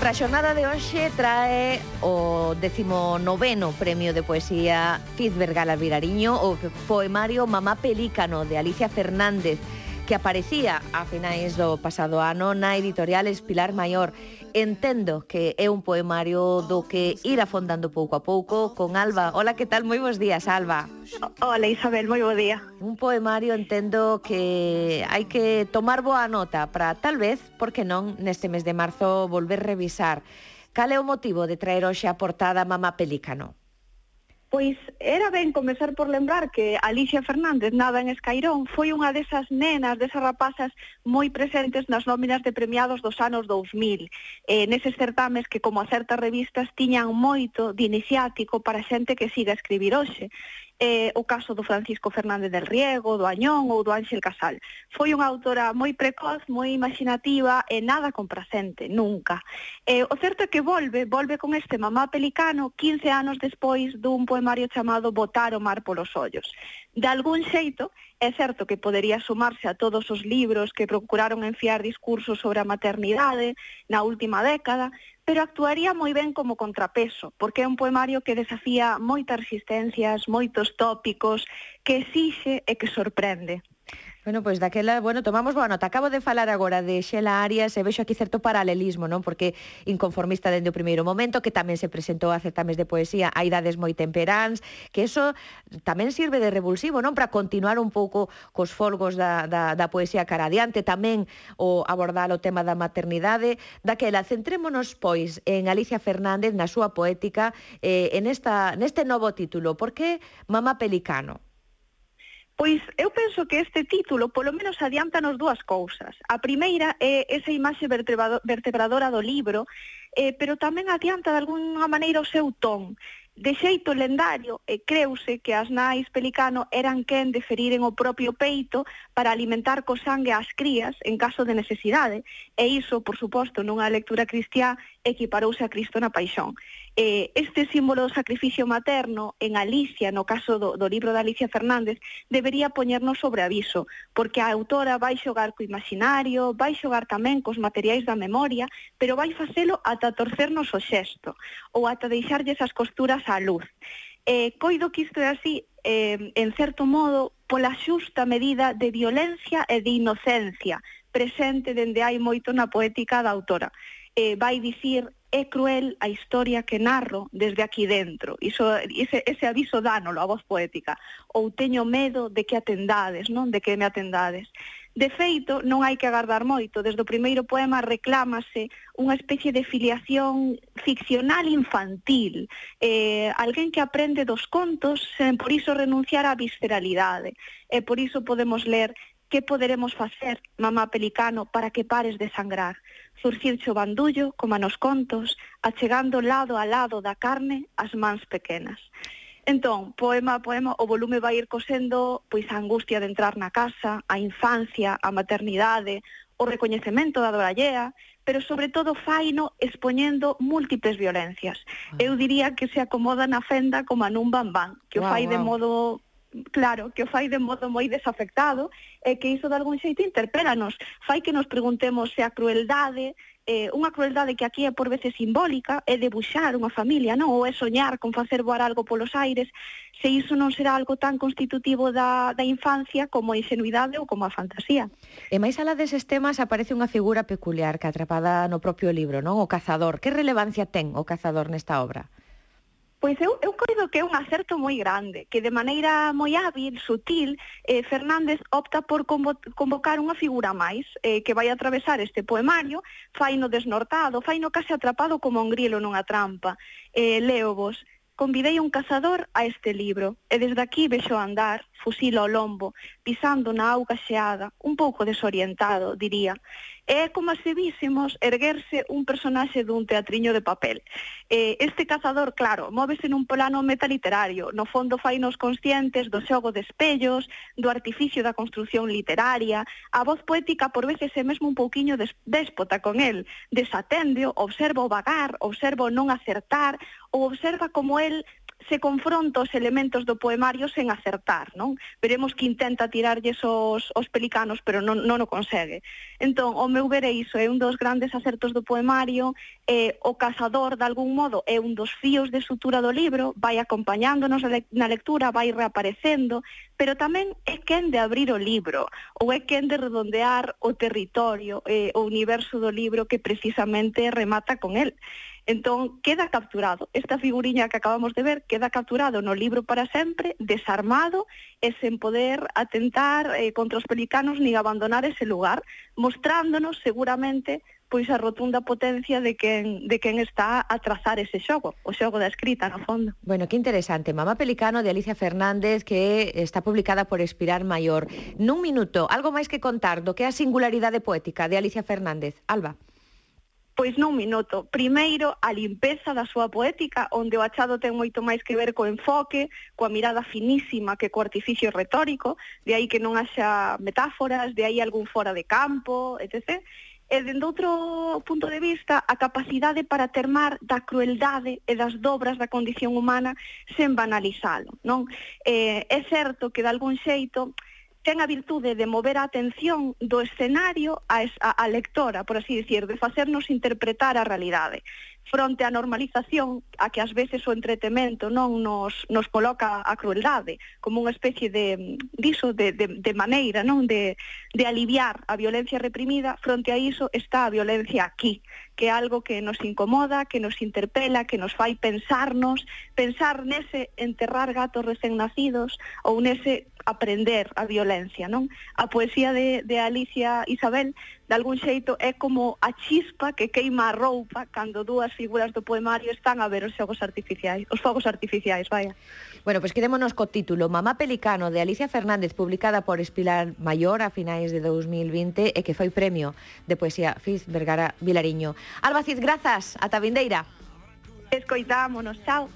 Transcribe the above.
Para a xornada de hoxe trae o 19 Premio de Poesía Fizbergal Virariño, o poemario Mamá Pelícano de Alicia Fernández que aparecía a finais do pasado ano na editorial Espilar Maior. Entendo que é un poemario do que ir afondando pouco a pouco con Alba. Hola, que tal? Moi bons días, Alba. Hola, Isabel, moi bo día. Un poemario entendo que hai que tomar boa nota para tal vez, porque non, neste mes de marzo volver revisar. Cal é o motivo de traer hoxe a portada Mamá Pelícano? Pois era ben comezar por lembrar que Alicia Fernández, nada en Escairón, foi unha desas nenas, desas rapazas moi presentes nas nóminas de premiados dos anos 2000. Eh, neses certames que, como a certas revistas, tiñan moito de iniciático para xente que siga a escribir hoxe eh, o caso do Francisco Fernández del Riego, do Añón ou do Ángel Casal. Foi unha autora moi precoz, moi imaginativa e nada complacente, nunca. Eh, o certo é que volve, volve con este Mamá Pelicano 15 anos despois dun poemario chamado Botar o mar polos ollos. De algún xeito, É certo que podería sumarse a todos os libros que procuraron enfiar discursos sobre a maternidade na última década, pero actuaría moi ben como contrapeso, porque é un poemario que desafía moitas resistencias, moitos tópicos, que exixe e que sorprende. Bueno, pois daquela, bueno, tomamos boa nota. Acabo de falar agora de Xela Arias e vexo aquí certo paralelismo, non? Porque inconformista dende o primeiro momento, que tamén se presentou a certames de poesía a idades moi temperáns, que eso tamén sirve de revulsivo, non? Para continuar un pouco cos folgos da, da, da poesía cara adiante, tamén o abordar o tema da maternidade. Daquela, centrémonos, pois, en Alicia Fernández, na súa poética, eh, en esta, neste novo título, Por que Mamá Pelicano? Pois eu penso que este título polo menos adiantanos dúas cousas. A primeira é esa imaxe vertebradora do libro, eh, pero tamén adianta de alguna maneira o seu ton. De xeito lendario, e creuse que as nais pelicano eran quen de feriren o propio peito para alimentar co sangue as crías en caso de necesidade, e iso, por suposto, nunha lectura cristiá equiparouse a Cristo na paixón eh, este símbolo do sacrificio materno en Alicia, no caso do, do libro de Alicia Fernández, debería poñernos sobre aviso, porque a autora vai xogar co imaginario, vai xogar tamén cos materiais da memoria, pero vai facelo ata torcernos o xesto, ou ata deixarlles as costuras á luz. Eh, coido que isto é así, eh, en certo modo, pola xusta medida de violencia e de inocencia presente dende hai moito na poética da autora. Eh, vai dicir é cruel a historia que narro desde aquí dentro. Iso, ese, ese aviso dánolo a voz poética. Ou teño medo de que atendades, non? De que me atendades. De feito, non hai que agardar moito. Desde o primeiro poema reclámase unha especie de filiación ficcional infantil. Eh, alguén que aprende dos contos sen por iso renunciar á visceralidade. E por iso podemos ler que poderemos facer, mamá pelicano, para que pares de sangrar? Surcirche o bandullo, como nos contos, achegando lado a lado da carne as mans pequenas. Entón, poema a poema, o volume vai ir cosendo pois a angustia de entrar na casa, a infancia, a maternidade, o recoñecemento da dorallea, pero sobre todo faino expoñendo múltiples violencias. Ah. Eu diría que se acomoda na fenda como a nun bambán, que wow, o fai wow. de modo claro, que o fai de modo moi desafectado e que iso de algún xeito interpélanos. Fai que nos preguntemos se a crueldade, eh, unha crueldade que aquí é por veces simbólica, é debuxar unha familia, non? Ou é soñar con facer voar algo polos aires, se iso non será algo tan constitutivo da, da infancia como a ingenuidade ou como a fantasía. E máis alá deses temas aparece unha figura peculiar que atrapada no propio libro, non? O cazador. Que relevancia ten o cazador nesta obra? Pois eu, eu coido que é un acerto moi grande, que de maneira moi hábil, sutil, eh, Fernández opta por convocar unha figura máis eh, que vai atravesar este poemario, faino desnortado, faino case atrapado como un grilo nunha trampa. Eh, leo vos, convidei un cazador a este libro, e desde aquí vexo andar, fusil ao lombo, pisando na auga xeada, un pouco desorientado, diría. É como se vísemos erguerse un personaxe dun teatriño de papel. Eh, este cazador, claro, móvese nun plano metaliterario, no fondo fainos conscientes do xogo de espellos, do artificio da construción literaria, a voz poética por veces é mesmo un pouquiño déspota con el, desaténdeo, observa o vagar, observa o non acertar, ou observa como el se confronta os elementos do poemario sen acertar, non? Veremos que intenta tirarlles os, os pelicanos, pero non, non o consegue. Entón, o meu ver é iso, é un dos grandes acertos do poemario, eh, o cazador, de algún modo, é un dos fíos de sutura do libro, vai acompañándonos na lectura, vai reaparecendo, pero tamén é quen de abrir o libro, ou é quen de redondear o territorio, eh, o universo do libro que precisamente remata con el. Entón, queda capturado. Esta figuriña que acabamos de ver queda capturado no libro para sempre, desarmado e sen poder atentar eh, contra os pelicanos ni abandonar ese lugar, mostrándonos seguramente pois a rotunda potencia de quen, de quen está a trazar ese xogo, o xogo da escrita, no fondo. Bueno, que interesante. Mamá Pelicano de Alicia Fernández, que está publicada por Espirar Maior. Nun minuto, algo máis que contar do que a singularidade poética de Alicia Fernández. Alba. Pois nun minuto. Primeiro, a limpeza da súa poética, onde o achado ten moito máis que ver co enfoque, coa mirada finísima que co artificio retórico, de aí que non haxa metáforas, de aí algún fora de campo, etc. E dende outro punto de vista, a capacidade para termar da crueldade e das dobras da condición humana sen banalizalo. Non? Eh, é certo que de algún xeito ten a virtude de mover a atención do escenario a, a, a lectora, por así dicir, de facernos interpretar a realidade fronte á normalización a que ás veces o entretemento non nos, nos coloca a crueldade como unha especie de diso de, de, de maneira non de, de aliviar a violencia reprimida fronte a iso está a violencia aquí que é algo que nos incomoda, que nos interpela, que nos fai pensarnos, pensar nese enterrar gatos recén nacidos ou nese aprender a violencia, non? A poesía de, de Alicia Isabel, de algún xeito, é como a chispa que queima a roupa cando dúas figuras do poemario están a ver os fogos artificiais, os fogos artificiais, vaya. Bueno, pois pues quedémonos co título Mamá Pelicano, de Alicia Fernández, publicada por Espilar Mayor a finais de 2020 e que foi premio de poesía Fiz Vergara Vilariño. Albaciz, grazas, ata vindeira. Escoitámonos, chao.